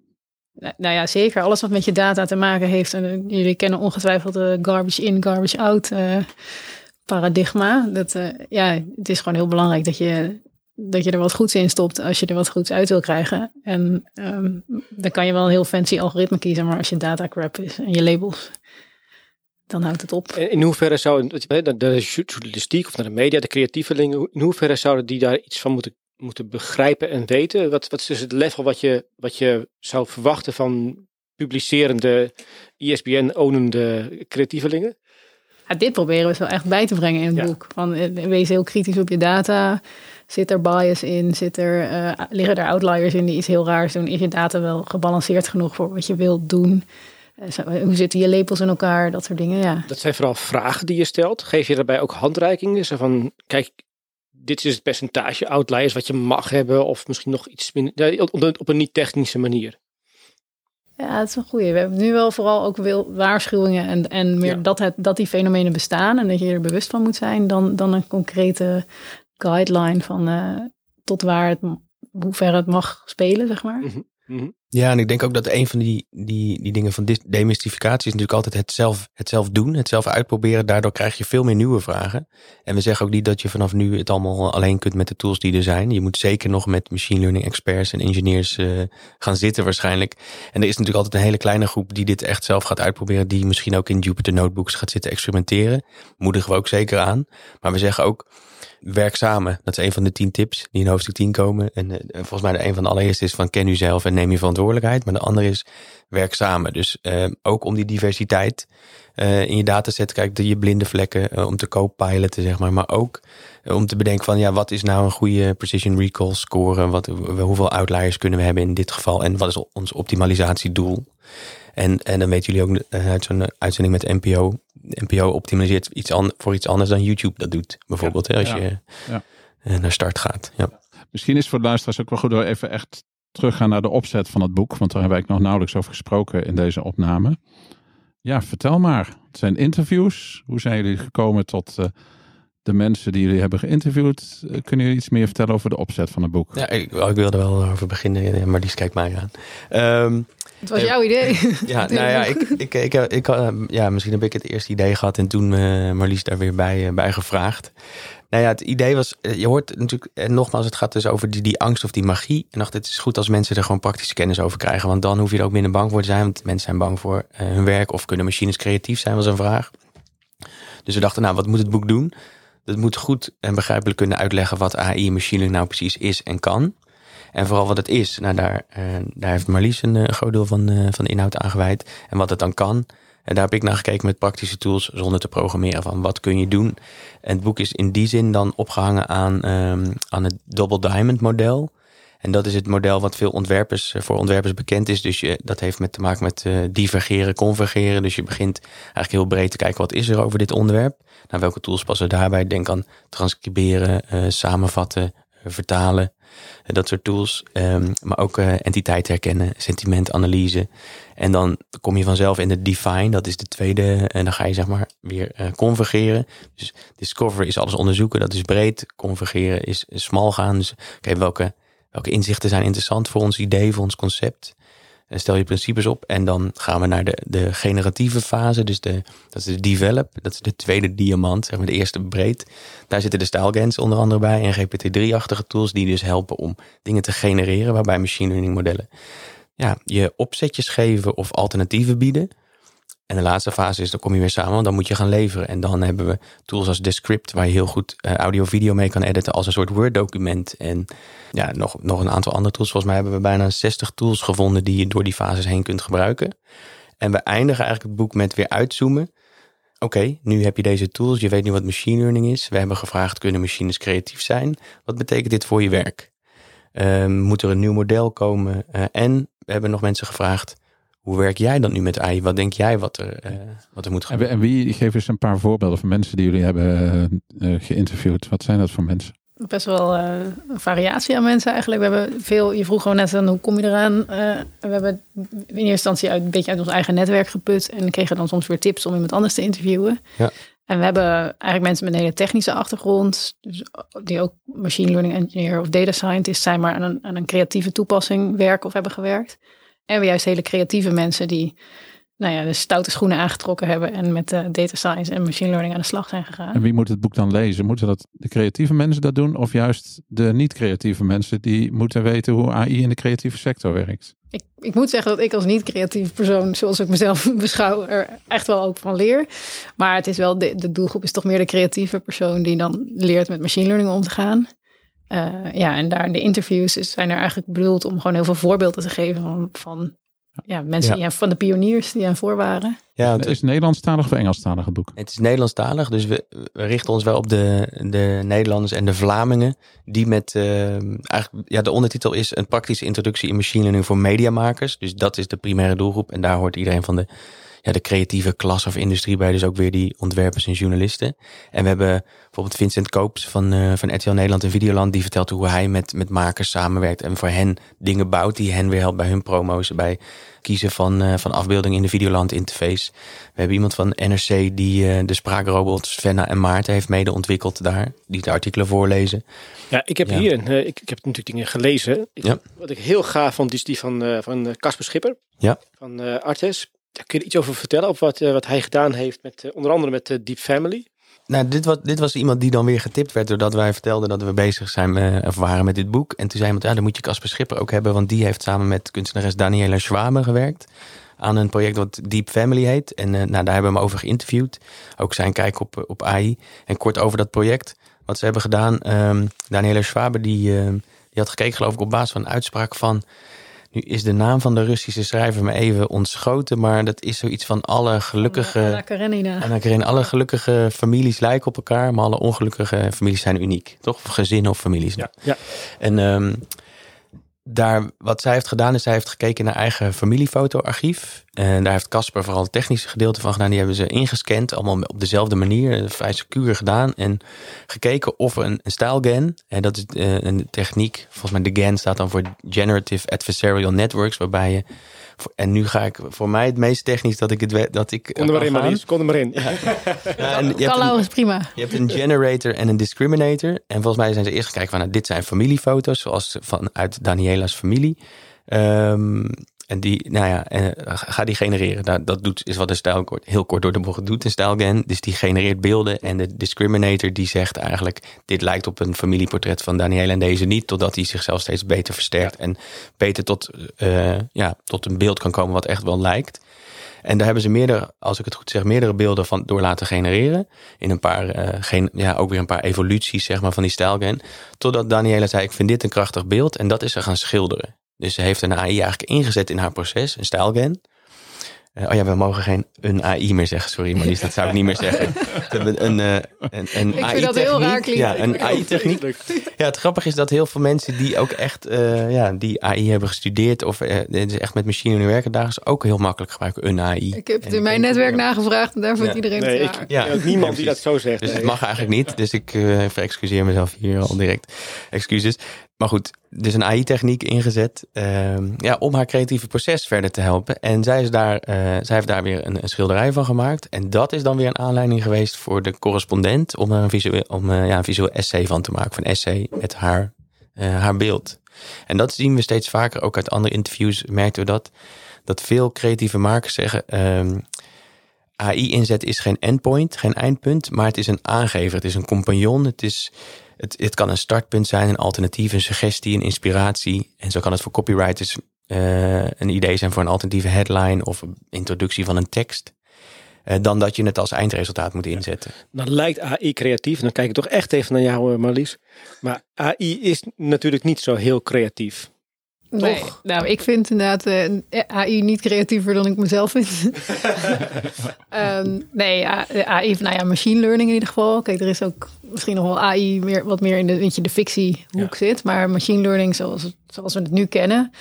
Nou, ja, zeker. Alles wat met je data te maken heeft. En eh, jullie kennen ongetwijfeld de garbage in, garbage out eh, paradigma. Dat, eh, ja, het is gewoon heel belangrijk dat je, dat je er wat goeds in stopt als je er wat goeds uit wil krijgen. En ehm, dan kan je wel een heel fancy algoritme kiezen, maar als je data crap is en je labels, dan houdt het op. En in hoeverre zou dat je- de, de journalistiek of naar de media, de creatievelingen, in hoeverre zouden die daar iets van moeten, moeten begrijpen en weten? Wat, wat is dus het level wat je, wat je zou verwachten van publicerende, ISBN-onende creatievelingen? Ja, dit proberen we zo echt bij te brengen in het Ja. boek. Van, eh, wees heel kritisch op je data. Zit er bias in? Zit er, eh, liggen er outliers in die iets heel raars doen? Is je data wel gebalanceerd genoeg voor wat je wilt doen? Eh, Hoe zitten je lepels in elkaar? Dat soort dingen, ja. Dat zijn vooral vragen die je stelt. Geef je daarbij ook handreikingen? Zo van, kijk, dit is het percentage outliers wat je mag hebben. Of misschien nog iets minder, op, een, op een niet-technische manier. Ja, dat is een goeie. We hebben nu wel vooral ook wel waarschuwingen en, en meer Ja. dat, het, dat die fenomenen bestaan en dat je er bewust van moet zijn dan, dan een concrete guideline van eh, tot waar het, hoe ver het mag spelen, zeg maar. Mhm. Ja, en ik denk ook dat een van die, die, die dingen van demystificatie is natuurlijk altijd het zelf, het zelf doen, het zelf uitproberen. Daardoor krijg je veel meer nieuwe vragen. En we zeggen ook niet dat je vanaf nu het allemaal alleen kunt met de tools die er zijn. Je moet zeker nog met machine learning experts en engineers eh, gaan zitten waarschijnlijk. En er is natuurlijk altijd een hele kleine groep die dit echt zelf gaat uitproberen. Die misschien ook in Jupyter Notebooks gaat zitten experimenteren. Moedigen we ook zeker aan. Maar we zeggen ook, werk samen. Dat is een van de tien tips die in hoofdstuk 10 komen. En eh, volgens mij de een van de allereerste is van ken u zelf en neem je verantwoordelijkheid. Maar de andere is werk samen. Dus eh, ook om die diversiteit eh, in je dataset te kijken, je blinde vlekken, om te co-piloten, zeg maar. Maar ook om te bedenken van ja, wat is nou een goede precision recall score? Wat, hoeveel outliers kunnen we hebben in dit geval? En wat is ons optimalisatiedoel? En, en dan weten jullie ook uit zo'n uitzending met NPO. NPO optimaliseert iets an, voor iets anders dan YouTube dat doet. Bijvoorbeeld hè, als je Ja. eh, naar start gaat. Ja. Misschien is het voor de luisteraars ook wel goed door even echt teruggaan naar de opzet van het boek. Want daar hebben wij nog nauwelijks over gesproken in deze opname. Ja, vertel maar. Het zijn interviews. Hoe zijn jullie gekomen tot eh, de mensen die jullie hebben geïnterviewd? Eh, kunnen jullie iets meer vertellen over de opzet van het boek? Ja, ik, ik wilde wel over beginnen, maar die kijkt mij aan. Ehm, Het was jouw idee. Ja, nou ja, ik, ik, ik, ik, eh, ja, misschien heb ik het eerste idee gehad en toen eh, Marlies daar weer bij, eh, bij gevraagd. Nou ja, het idee was, eh, je hoort natuurlijk, en nogmaals, het gaat dus over die, die angst of die magie. En dacht, het is goed als mensen er gewoon praktische kennis over krijgen, want dan hoef je er ook minder bang voor te zijn. Want mensen zijn bang voor eh, hun werk of kunnen machines creatief zijn, was een vraag. Dus we dachten, nou, wat moet het boek doen? Dat moet goed en begrijpelijk kunnen uitleggen wat AI en machine learning nou precies is en kan. En vooral wat het is. Nou, daar, eh, daar heeft Marlies een eh, groot deel van, eh, van de inhoud aan gewijd. En wat het dan kan. En daar heb ik naar gekeken met praktische tools zonder te programmeren. Van wat kun je doen? En het boek is in die zin dan opgehangen aan, ehm, aan het Double Diamond model. En dat is het model wat veel ontwerpers, eh, voor ontwerpers bekend is. Dus je, dat heeft met te maken met eh, divergeren, convergeren. Dus je begint eigenlijk heel breed te kijken wat is er over dit onderwerp. Nou, welke tools passen daarbij? Denk aan transcriberen, eh, samenvatten, vertalen. dat soort tools. Ehm, maar ook entiteit herkennen, sentimentanalyse. En dan kom je vanzelf in de define. Dat is de tweede. En dan ga je zeg maar weer convergeren. Dus discover is alles onderzoeken. Dat is breed. Convergeren is smal gaan. Dus oké, welke, welke inzichten zijn interessant voor ons idee, voor ons concept? En stel je principes op en dan gaan we naar de, de generatieve fase. Dus de, dat is de develop. Dat is de tweede diamant, zeg maar de eerste breed. Daar zitten de stylegans onder andere bij en GPT-3-achtige tools die dus helpen om dingen te genereren. Waarbij machine learning modellen ja, je opzetjes geven of alternatieven bieden. En de laatste fase is, dan kom je weer samen, want dan moet je gaan leveren. En dan hebben we tools als Descript, waar je heel goed eh, audio-video mee kan editen als een soort Word-document. En ja, nog, nog een aantal andere tools. Volgens mij hebben we bijna 60 tools gevonden die je door die fases heen kunt gebruiken. En we eindigen eigenlijk het boek met weer uitzoomen. Oké, nu heb je deze tools, je weet nu wat machine learning is. We hebben gevraagd, kunnen machines creatief zijn? Wat betekent dit voor je werk? Ehm, moet er een nieuw model komen? Eh, en we hebben nog mensen gevraagd, hoe werk jij dan nu met AI? Wat denk jij wat er, eh, wat er moet En, gebeuren? en wie, geef eens een paar voorbeelden van mensen die jullie hebben eh, eh, geïnterviewd. Wat zijn dat voor mensen? Best wel eh, een variatie aan mensen eigenlijk. We hebben veel, je vroeg gewoon net aan hoe kom je eraan. Eh, we hebben in eerste instantie uit, een beetje uit ons eigen netwerk geput. En kregen dan soms weer tips om iemand anders te interviewen. Ja. En we hebben eigenlijk mensen met een hele technische achtergrond. Dus die ook machine learning engineer of data scientist zijn. Maar aan een, aan een creatieve toepassing werken of hebben gewerkt. En we hebben juist hele creatieve mensen die nou ja, de stoute schoenen aangetrokken hebben. En met eh, data science en machine learning aan de slag zijn gegaan. En wie moet het boek dan lezen? Moeten dat de creatieve mensen dat doen? Of juist de niet-creatieve mensen die moeten weten hoe AI in de creatieve sector werkt? Ik, ik moet zeggen dat ik als niet-creatief persoon, zoals ik mezelf beschouw, er echt wel ook van leer. Maar het is wel, de, de doelgroep is toch meer de creatieve persoon die dan leert met machine learning om te gaan. Eh, ja, en daar in de interviews is, zijn er eigenlijk bedoeld om gewoon heel veel voorbeelden te geven van, van ja, mensen Ja. die van de pioniers die aan voor waren. Ja, is het, het Nederlandstalig of Engelstalig het boek? het is Nederlandstalig, dus we, we richten ons wel op de, de Nederlanders en de Vlamingen. Die met, eh, eigenlijk, ja, de ondertitel is een praktische introductie in machine learning voor mediamakers. Dus dat is de primaire doelgroep. En daar hoort iedereen van de, ja, de creatieve klas of industrie bij. Dus ook weer die ontwerpers en journalisten. En we hebben bijvoorbeeld Vincent Koops van, eh van RTL Nederland en Videoland. Die vertelt hoe hij met, met makers samenwerkt. En voor hen dingen bouwt die hen weer helpt bij hun promo's. Bij kiezen van, eh, van afbeeldingen in de Videoland interface. We hebben iemand van NRC die eh, de spraakrobots Venna en Maarten heeft mede ontwikkeld daar. Die de artikelen voorlezen. Ja, ik heb Ja. hier, een, ik, ik heb natuurlijk dingen gelezen. Ik- Ja. Wat ik heel gaaf vond, is die van van Casper Schipper. Ja. Van Artes. Daar kun je iets over vertellen? Op wat, eh, wat hij gedaan heeft, met, eh, onder andere met eh, Deep Family. Nou, dit was, dit was iemand die dan weer getipt werd doordat wij vertelden dat we bezig zijn eh, of waren met dit boek. En toen zei iemand, ja, dan moet je Casper Schipper ook hebben, want die heeft samen met kunstenares Daniela Schwabe gewerkt aan een project wat Deep Family heet. En nou, daar hebben we hem over geïnterviewd. Ook zijn kijk op, op AI. En kort over dat project, wat ze hebben gedaan. ehm Daniela Schwabe, die, eh, die had gekeken geloof ik op basis van een uitspraak van... Nu is de naam van de Russische schrijver me even ontschoten, maar dat is zoiets van alle gelukkige... Anna Karenina. En dan Karin, alle gelukkige families lijken op elkaar, maar alle ongelukkige families zijn uniek. Toch? Of gezinnen of families. Ja. ja. En ehm, daar, wat zij heeft gedaan, is zij heeft gekeken naar eigen familiefotoarchief. En daar heeft Casper vooral het technische gedeelte van gedaan. Die hebben ze ingescand, allemaal op dezelfde manier, eh, vrij secuur gedaan. En gekeken of er een, een stijlgen, en dat is eh, een techniek, volgens mij de GAN staat dan voor Generative Adversarial Networks, waarbij je, en nu ga ik voor mij het meest technisch dat ik het weet, dat ik Kom er maar in. Marlies. Er maar in. Ja, en je hebt Kan een- Laurens prima. je hebt een generator en een discriminator. En volgens mij zijn ze eerst gekeken van, nou, dit zijn familiefoto's, zoals vanuit Daniela's familie. Ehm, en die, nou ja, eh, ga die genereren. Dat, dat doet, is wat een stijl heel kort door de bocht doet, een stijlgen. Dus die genereert beelden. En de discriminator die zegt eigenlijk, dit lijkt op een familieportret van Daniela en deze niet. Totdat hij zichzelf steeds beter versterkt. En beter tot, eh, ja, tot een beeld kan komen wat echt wel lijkt. En daar hebben ze meerdere, als ik het goed zeg, meerdere beelden van door laten genereren. In een paar, eh, geen, ja, ook weer een paar evoluties zeg maar, van die stijlgen. Totdat Daniela zei, ik vind dit een krachtig beeld. En dat is ze gaan schilderen. Dus ze heeft een AI eigenlijk ingezet in haar proces, een stijlgen. Eh, oh ja, we mogen geen een AI meer zeggen. Sorry, Marlies, dat zou ik niet meer zeggen. We hebben een, eh, een, een Ik AI vind dat heel raar klinken. Ja, een AI-techniek. Ja, het grappige is dat heel veel mensen die ook echt eh, ja, die AI hebben gestudeerd of dus echt met machine learning werken, daar is ook heel makkelijk gebruiken een AI. Ik heb het in mijn netwerk nagevraagd en daar vindt Ja. iedereen Nee, het ik, raar. Ja. ja, niemand die dat zo zegt. Dus het mag eigenlijk niet. Dus ik eh verexcuseer mezelf hier al direct. Excuses. Maar goed, dus een AI-techniek ingezet ehm, ja, om haar creatieve proces verder te helpen. En zij, is daar, eh, zij heeft daar weer een, schilderij van gemaakt. En dat is dan weer een aanleiding geweest voor de correspondent om een visueel, om, eh, ja, een visueel essay van te maken. Een essay met haar, eh, haar beeld. En dat zien we steeds vaker. Ook uit andere interviews merken we dat. Dat veel creatieve makers zeggen... ehm, AI-inzet is geen endpoint, geen eindpunt, maar het is een aangever, het is een compagnon, het, is, het, het kan een startpunt zijn, een alternatief, een suggestie, een inspiratie. En zo kan het voor copywriters eh, een idee zijn voor een alternatieve headline of een introductie van een tekst. eh, dan dat je het als eindresultaat moet inzetten. Dan lijkt AI creatief. Dan kijk ik toch echt even naar jou, eh, Marlies. Maar AI is natuurlijk niet zo heel creatief. Nee, Toch? nou, ik vind inderdaad eh, AI niet creatiever dan ik mezelf vind. Ehm, nee, AI, nou ja, machine learning in ieder geval. Kijk, er is ook misschien nog wel AI meer, wat meer in de, weet je, de fictiehoek zit. Maar machine learning zoals, zoals we het nu kennen,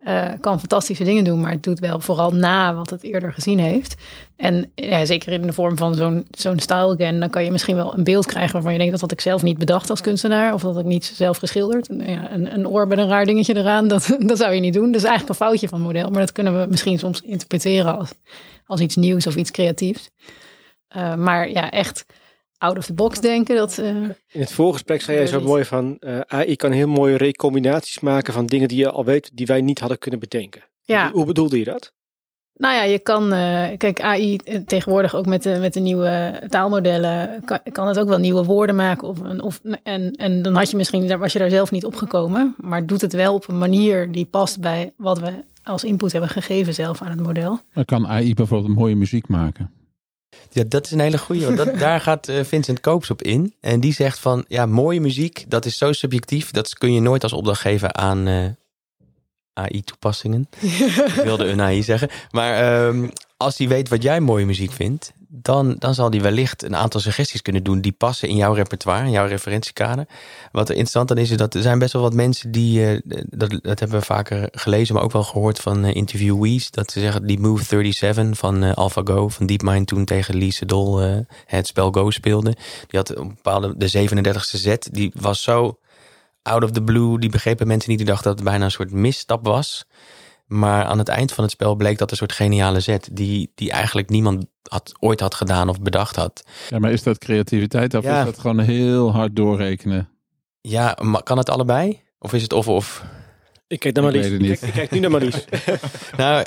eh, kan fantastische dingen doen. Maar het doet wel vooral na wat het eerder gezien heeft. En ja, zeker in de vorm van zo'n zo'n style dan kan je misschien wel een beeld krijgen waarvan je denkt dat had ik zelf niet bedacht als kunstenaar. Of dat ik niet zelf geschilderd. Ja, een, een oor met een raar dingetje eraan, dat, dat zou je niet doen. Dat is eigenlijk een foutje van het model. Maar dat kunnen we misschien soms interpreteren als, als iets nieuws of iets creatiefs. Eh, maar ja, echt out of the box denken, dat... eh, In het voorgesprek zei jij zo mooi van... eh, AI kan heel mooie recombinaties maken van dingen die je al weet... die wij niet hadden kunnen bedenken. ja, Hoe, hoe bedoelde je dat? Nou ja, je kan, eh, kijk, AI tegenwoordig ook met de, met de nieuwe taalmodellen, kan, kan het ook wel nieuwe woorden maken. Of, een- of, en, en dan had je misschien, daar was je daar zelf niet opgekomen, maar doet het wel op een manier die past bij wat we als input hebben gegeven zelf aan het model. Dan kan AI bijvoorbeeld mooie muziek maken. Ja, dat is een hele goeie. Want dat, daar gaat eh, Vincent Koops op in. En die zegt van, ja, mooie muziek, dat is zo subjectief. Dat kun je nooit als opdracht geven aan, eh, AI-toepassingen. ik wilde een AI zeggen. Maar ehm, als hij weet wat jij mooie muziek vindt, dan, dan zal hij wellicht een aantal suggesties kunnen doen die passen in jouw repertoire, in jouw referentiekader. Wat interessant dan is, is dat er zijn best wel wat mensen die, uh, dat, dat hebben we vaker gelezen, maar ook wel gehoord van uh, interviewees, dat ze zeggen die Move 37 van uh, AlphaGo, van DeepMind toen tegen Lee Sedol het spel Go speelde. Die had een bepaalde, de 37e zet, die was zo out of the blue, die begrepen mensen niet, die dachten dat het bijna een soort misstap was. Maar aan het eind van het spel bleek dat een soort geniale zet die, die eigenlijk niemand had, ooit had gedaan of bedacht had. Ja, maar is dat creativiteit of ja. is dat gewoon heel hard doorrekenen? Ja, maar kan het allebei? Of is het of of? Ik kijk naar Marlies. Ik, ik, ik, kijk nu naar Marlies. nou,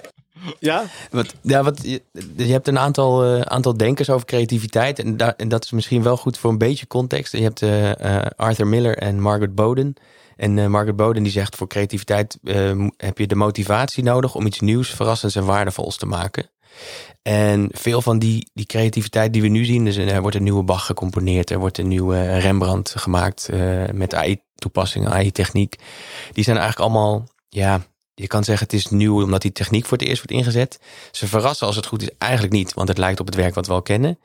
ja? Wat, ja, wat, je, je hebt een aantal, uh, aantal denkers over creativiteit. En, da, en dat is misschien wel goed voor een beetje context. Je hebt uh, uh, Arthur Miller en Margaret Boden. En uh, Margaret Boden die zegt voor creativiteit uh, heb je de motivatie nodig om iets nieuws, verrassends en waardevols te maken. En veel van die, die creativiteit die we nu zien, dus er wordt een nieuwe Bach gecomponeerd, er wordt een nieuwe Rembrandt gemaakt met AI-toepassingen, AI-techniek. Die zijn eigenlijk allemaal, ja, je kan zeggen het is nieuw omdat die techniek voor het eerst wordt ingezet. Ze verrassen als het goed is eigenlijk niet, want het lijkt op het werk wat we al kennen.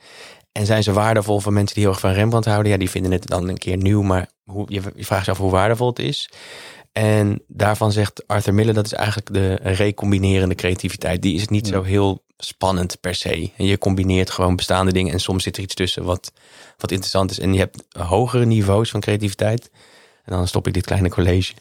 En zijn ze waardevol voor mensen die heel erg van Rembrandt houden? Ja, die vinden het dan een keer nieuw, maar hoe, je, je vraagt je af hoe waardevol het is. En daarvan zegt Arthur Miller dat is eigenlijk de recombinerende creativiteit. Die is niet zo heel spannend per se. En je combineert gewoon bestaande dingen en soms zit er iets tussen wat, wat interessant is. En je hebt hogere niveaus van creativiteit. En dan stop ik dit kleine college.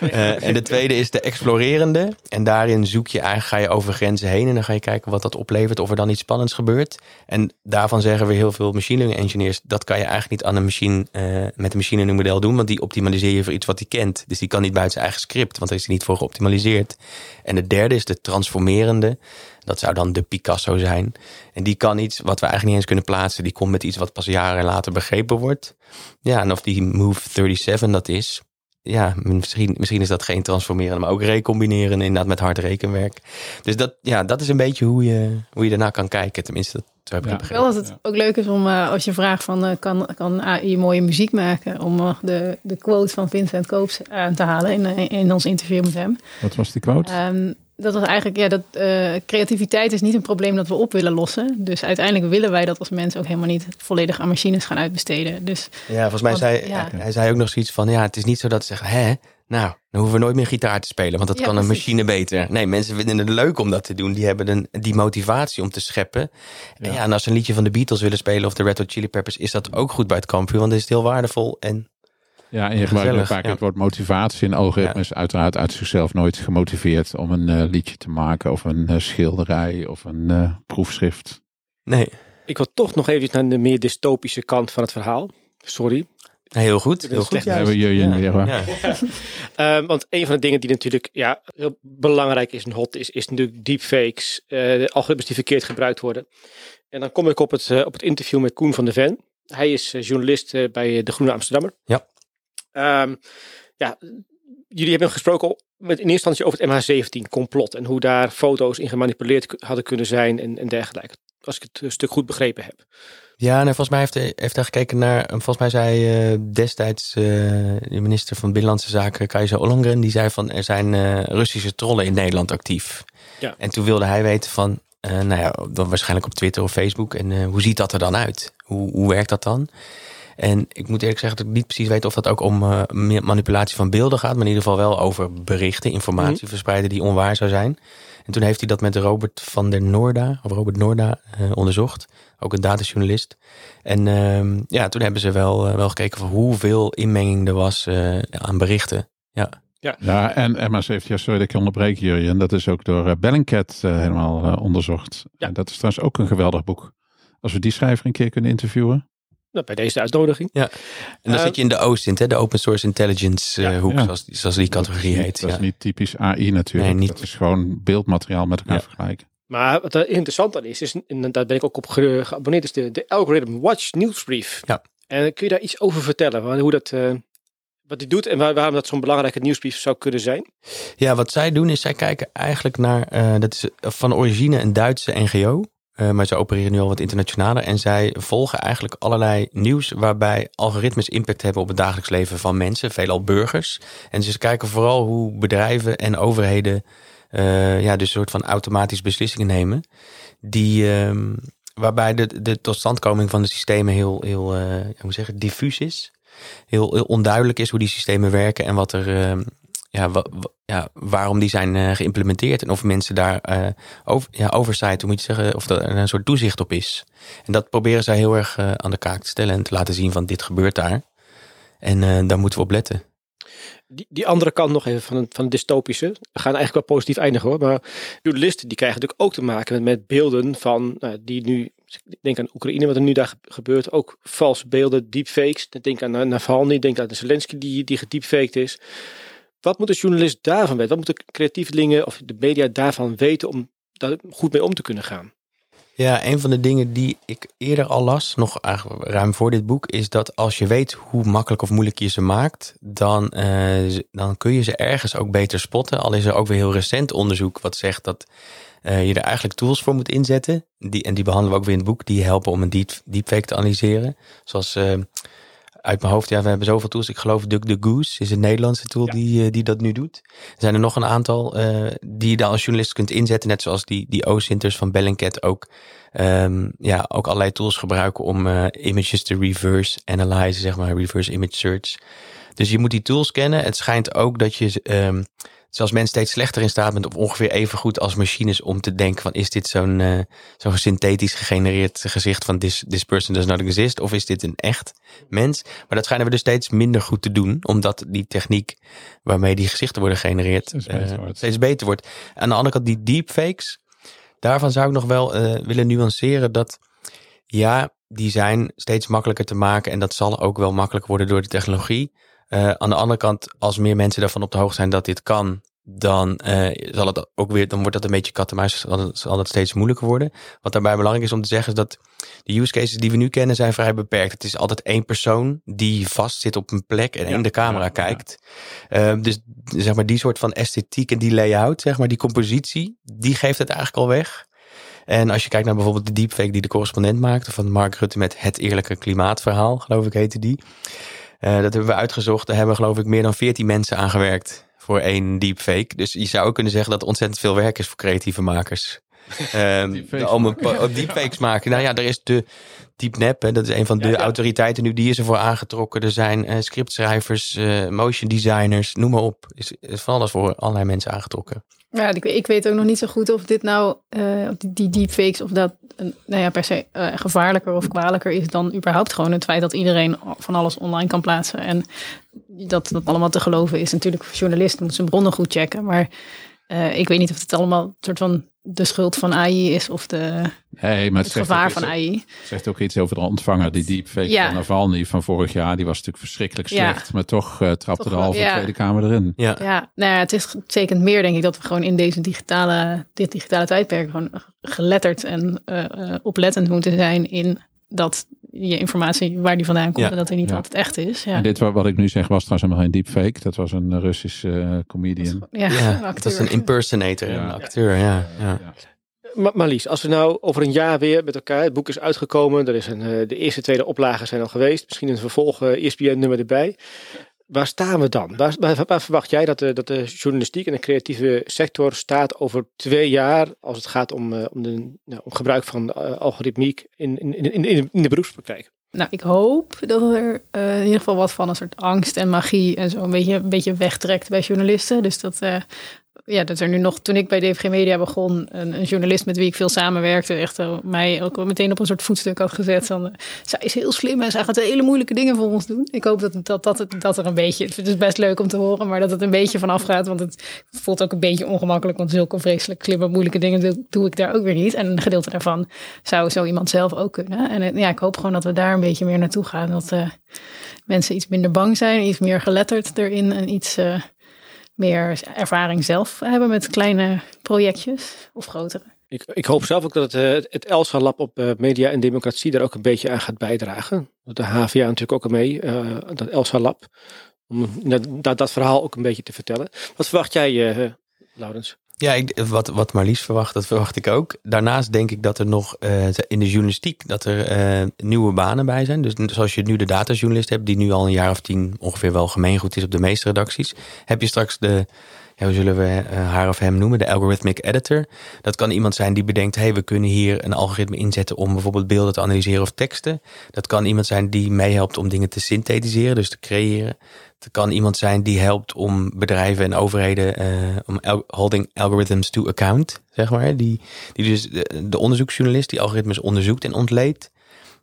Uh, en de tweede is de explorerende. En daarin zoek je eigenlijk, ga je over grenzen heen. En dan ga je kijken wat dat oplevert. Of er dan iets spannends gebeurt. En daarvan zeggen we heel veel machine learning engineers. Dat kan je eigenlijk niet aan een machine, uh, met een machine learning model doen. Want die optimaliseer je voor iets wat hij kent. Dus die kan niet buiten zijn eigen script. Want daar is hij niet voor geoptimaliseerd. En de derde is de transformerende. Dat zou dan de Picasso zijn. En die kan iets wat we eigenlijk niet eens kunnen plaatsen. Die komt met iets wat pas jaren later begrepen wordt. Ja, en of die Move 37 dat is. Ja, misschien, misschien is dat geen transformeren, maar ook recombineren inderdaad met hard rekenwerk. Dus dat, ja, dat is een beetje hoe je, hoe je daarna kan kijken. Tenminste, dat heb ik ja. begrepen. Wel dat het ook leuk is om, uh, als je vraagt van, uh, kan, kan AI mooie muziek maken? Om uh, de, de quote van Vincent Koops aan te halen in, in ons interview met hem. Wat was die quote? Um, dat was eigenlijk, ja, dat uh, creativiteit is niet een probleem dat we op willen lossen. Dus uiteindelijk willen wij dat als mensen ook helemaal niet volledig aan machines gaan uitbesteden. Dus, ja, volgens mij want, zei ja. hij zei ook nog zoiets van, ja, het is niet zo dat ze zeggen, hè, nou, dan hoeven we nooit meer gitaar te spelen, want dat ja, kan een precies. machine beter. Nee, mensen vinden het leuk om dat te doen. Die hebben een, die motivatie om te scheppen. Ja. En, ja, en als ze een liedje van de Beatles willen spelen of de Red Hot Chili Peppers, is dat ook goed bij het kampioen, want dan is het heel waardevol en ja, en je gebruikt vaak ja. het woord motivatie. En algoritme is uiteraard uit zichzelf nooit gemotiveerd om een uh, liedje te maken of een uh, schilderij of een uh, proefschrift. Nee. Ik wil toch nog even naar de meer dystopische kant van het verhaal. Sorry. Heel goed. Heel goed. Ja, hebben jullie ja. weer ja. um, want een van de dingen die natuurlijk ja, heel belangrijk is en hot is, is natuurlijk deepfakes. de algoritmes die verkeerd gebruikt worden. En dan kom ik op het, op het interview met Koen van de Ven. Hij is journalist bij De Groene Amsterdammer. Ja. Um, ja, jullie hebben gesproken met in eerste instantie over het MH17 complot en hoe daar foto's in gemanipuleerd hadden kunnen zijn en, en dergelijke. Als ik het een stuk goed begrepen heb. Ja, nou, volgens mij heeft hij, heeft hij gekeken naar. Volgens mij zei uh, destijds uh, de minister van Binnenlandse Zaken, Kajsa Ollongren, die zei van er zijn uh, Russische trollen in Nederland actief. Ja. En toen wilde hij weten van, nou ja, dan waarschijnlijk op Twitter of Facebook. En hoe ziet dat er dan uit? Hoe, hoe werkt dat dan? En ik moet eerlijk zeggen dat ik niet precies weet of dat ook om uh, manipulatie van beelden gaat. Maar in ieder geval wel over berichten, informatie mm. verspreiden die onwaar zou zijn. En toen heeft hij dat met Robert van der Noorda, of Robert Noorda, uh, onderzocht. Ook een datajournalist. En uh, ja, toen hebben ze wel, uh, wel gekeken van hoeveel inmenging er was aan berichten. Ja. Ja. ja, en MA7, ja, sorry dat ik onderbreek jullie. En dat is ook door Bellingcat helemaal onderzocht. Ja. En dat is trouwens ook een geweldig boek. Als we die schrijver een keer kunnen interviewen. Nou, bij deze uitnodiging. Ja. En dan uh, zit je in de OSINT, hè, de Open Source Intelligence uh, ja, hoek, ja. Zoals, zoals die categorie dat heet. Dat ja. is niet typisch AI natuurlijk. Nee, niet. Dat is gewoon beeldmateriaal met elkaar Ja. vergelijken. Maar wat er interessant aan is, is en daar ben ik ook op ge- geabonneerd, is de, de Algorithm Watch nieuwsbrief. Ja. En kun je daar iets over vertellen? Hoe dat, eh, wat die doet en waar, waarom dat zo'n belangrijke nieuwsbrief zou kunnen zijn? Ja, wat zij doen is zij kijken eigenlijk naar, eh, dat is van origine een Duitse NGO. Uh, maar ze opereren nu al wat internationaler. En zij volgen eigenlijk allerlei nieuws waarbij algoritmes impact hebben op het dagelijks leven van mensen, veelal burgers. En ze kijken vooral hoe bedrijven en overheden uh, ja, dus een soort van automatisch beslissingen nemen. Die, um, waarbij de, de totstandkoming van de systemen heel, heel uh, hoe zeggen, diffuus is. Heel, heel onduidelijk is hoe die systemen werken en wat er, ja, waarom die zijn uh, geïmplementeerd. En of mensen daar uh, over, ja, oversight, hoe moet je zeggen, of er een soort toezicht op is. En dat proberen zij heel erg aan de kaak te stellen en te laten zien van dit gebeurt daar. En daar moeten we op letten. Die, die andere kant nog even van het, van dystopische. We gaan eigenlijk wel positief eindigen hoor. Maar journalisten die krijgen natuurlijk ook te maken met, met beelden van nou, die nu denk aan Oekraïne, wat er nu daar gebeurt. Ook valse beelden, deepfakes. Denk aan Navalny, denk aan de Zelensky die, die gedeepfaked is. Wat moet de journalist daarvan weten? Wat moeten creatievelingen of de media daarvan weten om daar goed mee om te kunnen gaan? Ja, een van de dingen die ik eerder al las, nog ruim voor dit boek, is dat als je weet hoe makkelijk of moeilijk je ze maakt, dan, uh, dan kun je ze ergens ook beter spotten. Al is er ook weer heel recent onderzoek wat zegt dat uh, je er eigenlijk tools voor moet inzetten. Die, en die behandelen we ook weer in het boek. Die helpen om een deep, deepfake te analyseren. Zoals uh, uit mijn hoofd, ja, we hebben zoveel tools. Ik geloof Duck the Goose is een Nederlandse tool die, uh, die dat nu doet. Er zijn er nog een aantal die je dan als journalist kunt inzetten. Net zoals die, die OSINTers van Bellingcat ook. Um, ja, ook allerlei tools gebruiken om images te reverse analyzen, zeg maar, reverse image search. Dus je moet die tools kennen. Het schijnt ook dat je um, Zoals mens steeds slechter in staat bent of ongeveer even goed als machines om te denken van is dit zo'n uh, zo'n synthetisch gegenereerd gezicht van this, this person does not exist of is dit een echt mens? Maar dat schijnen we dus steeds minder goed te doen omdat die techniek waarmee die gezichten worden gegenereerd steeds beter, uh, steeds beter wordt. Aan de andere kant die deepfakes, daarvan zou ik nog wel uh, willen nuanceren dat ja, die zijn steeds makkelijker te maken en dat zal ook wel makkelijker worden door de technologie. Uh, aan de andere kant, als meer mensen daarvan op de hoogte zijn dat dit kan, dan uh, zal het ook weer, dan wordt dat een beetje kat en muis, zal het, zal het steeds moeilijker worden. Wat daarbij belangrijk is om te zeggen, is dat de use cases die we nu kennen zijn vrij beperkt. Het is altijd één persoon die vast zit op een plek en ja, in de camera ja, kijkt. Ja. Uh, dus zeg maar die soort van esthetiek en die layout, zeg maar die compositie, die geeft het eigenlijk al weg. En als je kijkt naar bijvoorbeeld de deepfake die de correspondent maakte van Mark Rutte met het eerlijke klimaatverhaal, geloof ik heette die. Uh, dat hebben we uitgezocht. Daar hebben geloof ik meer dan 14 mensen aan gewerkt voor één deepfake. Dus je zou ook kunnen zeggen dat er ontzettend veel werk is voor creatieve makers. um, om een deepfakes maken. Nou ja, er is de DeepNap, hè, dat is een van de ja, ja. autoriteiten nu, die is ervoor aangetrokken. Er zijn uh, scriptschrijvers, uh, motion designers, noem maar op. Is, is van alles voor allerlei mensen aangetrokken. Ja, ik, ik weet ook nog niet zo goed of dit nou, uh, die, die deepfakes, of dat nou ja, per se uh, gevaarlijker of kwalijker is dan überhaupt gewoon het feit dat iedereen van alles online kan plaatsen. En dat dat allemaal te geloven is. Natuurlijk, journalisten moeten zijn bronnen goed checken, maar ik weet niet of het allemaal een soort van de schuld van AI is of de, hey, maar het, het gevaar van AI. Het zegt ook iets over de ontvanger. Die deepfake ja. van Navalny van vorig jaar, die was natuurlijk verschrikkelijk slecht. Ja. Maar toch uh, trapte toch de halve ja. Tweede Kamer erin. Ja, ja nou ja, het is zeker meer denk ik dat we gewoon in deze digitale, dit digitale tijdperk gewoon geletterd en uh, uh, oplettend moeten zijn in dat je informatie waar die vandaan komt ja. en dat hij niet ja. altijd echt is. Ja. En dit wat ik nu zeg was trouwens helemaal geen deepfake. Dat was een Russische uh, comedian. Dat, ja, ja dat is een impersonator, een acteur. Ja. Ja. Maar Marlies, als we nou over een jaar weer met elkaar, het boek is uitgekomen, er is een, de eerste, tweede oplagen zijn al geweest, misschien een vervolg uh, ESPN-nummer erbij. Waar staan we dan? Waar, verwacht jij dat de, dat de journalistiek en de creatieve sector staat over twee jaar als het gaat om, uh, om, de, nou, om gebruik van uh, algoritmiek in, in, in, in, de beroepspraktijk? Nou, ik hoop dat er uh, in ieder geval wat van een soort angst en magie en zo een beetje, een beetje wegtrekt bij journalisten. Dus dat, ja, dat er nu nog, toen ik bij DVG Media begon, een, een journalist met wie ik veel samenwerkte, echt mij ook meteen op een soort voetstuk had gezet. Van, uh, zij is heel slim en zij gaat hele moeilijke dingen voor ons doen. Ik hoop dat, dat, dat, dat er een beetje, het is best leuk om te horen, maar dat het een beetje vanaf gaat. Want het voelt ook een beetje ongemakkelijk, want zulke vreselijk slimme, moeilijke dingen doe, ik daar ook weer niet. En een gedeelte daarvan zou zo iemand zelf ook kunnen. En ja, ik hoop gewoon dat we daar een beetje meer naartoe gaan. Dat uh, mensen iets minder bang zijn, iets meer geletterd erin en iets meer ervaring zelf hebben met kleine projectjes of grotere. Ik, ik hoop zelf ook dat het, het ELSA Lab op uh, Media en Democratie daar ook een beetje aan gaat bijdragen. De HVA natuurlijk ook mee, uh, dat ELSA Lab. Om dat, dat verhaal ook een beetje te vertellen. Wat verwacht jij, Laurens? Ja, wat, wat Marlies verwacht, dat verwacht ik ook. Daarnaast denk ik dat er nog uh, in de journalistiek dat er uh, nieuwe banen bij zijn. Dus zoals je nu de datajournalist hebt, die nu al een jaar of tien ongeveer wel gemeengoed is op de meeste redacties, heb je straks de ja, hoe zullen we uh, haar of hem noemen, de algorithmic editor. Dat kan iemand zijn die bedenkt, hey, we kunnen hier een algoritme inzetten om bijvoorbeeld beelden te analyseren of teksten. Dat kan iemand zijn die meehelpt om dingen te synthetiseren, dus te creëren. Het kan iemand zijn die helpt om bedrijven en overheden, uh, om holding algorithms to account, zeg maar. Die, die dus de, de onderzoeksjournalist die algoritmes onderzoekt en ontleedt.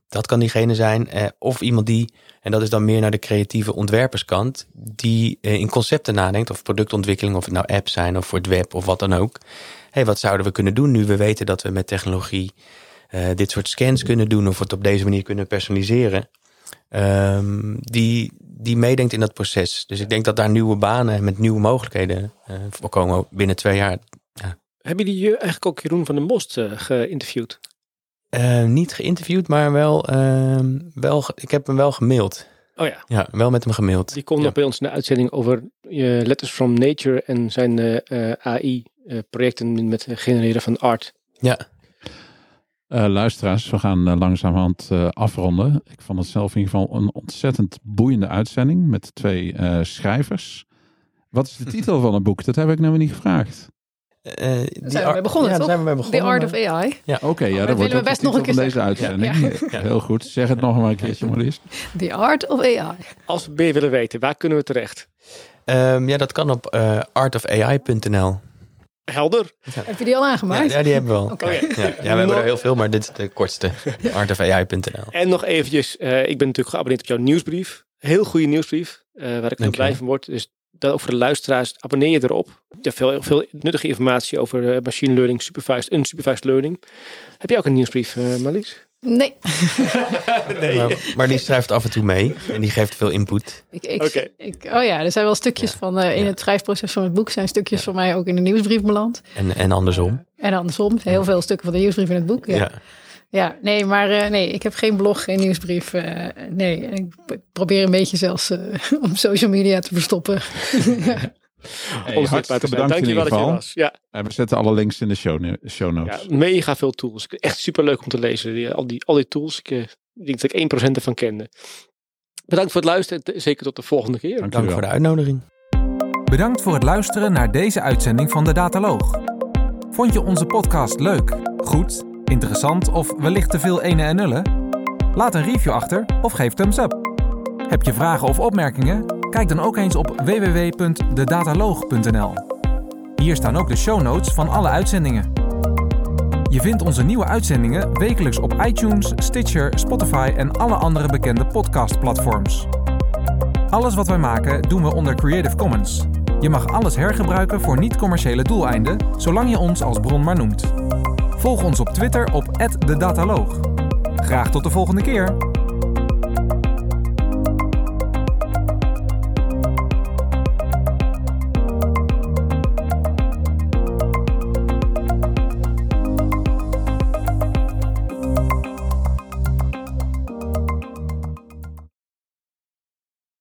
Dat kan diegene zijn. Uh, of iemand die, en dat is dan meer naar de creatieve ontwerperskant, die uh, in concepten nadenkt, of productontwikkeling, of het nou apps zijn of voor het web of wat dan ook. hey, wat zouden we kunnen doen nu we weten dat we met technologie dit soort scans kunnen doen of het op deze manier kunnen personaliseren? Um, die, die meedenkt in dat proces. Dus ik denk dat daar nieuwe banen met nieuwe mogelijkheden voorkomen binnen twee jaar. Ja. Hebben jullie eigenlijk ook Jeroen van den Most geïnterviewd? Uh, niet geïnterviewd, maar wel, uh, wel, ik heb hem wel gemaild. Oh ja. Ja, wel met hem gemaild. Die komt ja. nog bij ons in de uitzending over uh, Letters from Nature en zijn uh, AI-projecten met genereren van art. Ja. Luisteraars, we gaan langzamerhand afronden. Ik vond het zelf in ieder geval een ontzettend boeiende uitzending met twee schrijvers. Wat is de titel van het boek? Dat heb ik nou niet gevraagd. Uh, daar zijn we mee begonnen, ja, toch? zijn we mee begonnen. The Art of AI. Ja, oké. Okay, ja, dat, dat wordt willen we best nog een keer van deze uitzending. Ja. Ja. Heel goed. Zeg het nog maar een keertje, Maurice. The Art of AI. Als we meer willen weten, waar kunnen we terecht? Um, ja, dat kan op uh, artofai.nl. Helder. Ja. Heb je die al aangemaakt? Ja, die hebben we al. Okay. Ja, ja, we hebben er heel veel, maar dit is de kortste. artofai.nl. En nog eventjes, uh, ik ben natuurlijk geabonneerd op jouw nieuwsbrief. Heel goede nieuwsbrief, uh, waar ik heel blij van word. Dus dat ook voor de luisteraars, abonneer je erop. Je hebt veel, veel nuttige informatie over uh, machine learning, supervised, unsupervised learning. Heb je ook een nieuwsbrief, uh, Marlies? Nee. nee. Maar, maar, die schrijft af en toe mee en die geeft veel input. Ik, ik, okay. ik, oh ja, er zijn wel stukjes ja. van, uh, in ja. het schrijfproces van het boek zijn stukjes van mij ook in de nieuwsbrief beland. En, en andersom. En andersom, heel veel stukken van de nieuwsbrief in het boek. Ja. Ja, nee, maar uh, nee, ik heb geen blog, geen nieuwsbrief. Uh, nee, ik probeer een beetje zelfs uh, om social media te verstoppen. Hey, hartstikke bedankt Dank in ieder geval. Was. Ja. En we zetten alle links in de show, show notes. Ja, mega veel tools. Echt super leuk om te lezen. Die, al, die, al die tools. Ik, ik denk dat ik 1% ervan kende. Bedankt voor het luisteren. Zeker tot de volgende keer. Dank, Dank voor de uitnodiging. Bedankt voor het luisteren naar deze uitzending van de Dataloog. Vond je onze podcast leuk, goed, interessant of wellicht te veel ene en nullen? Laat een review achter of geef thumbs up. Heb je vragen of opmerkingen? Kijk dan ook eens op www.dedataloog.nl. Hier staan ook de show notes van alle uitzendingen. Je vindt onze nieuwe uitzendingen wekelijks op iTunes, Stitcher, Spotify en alle andere bekende podcastplatforms. Alles wat wij maken doen we onder Creative Commons. Je mag alles hergebruiken voor niet-commerciële doeleinden, zolang je ons als bron maar noemt. Volg ons op Twitter op @dedataloog. Graag tot de volgende keer.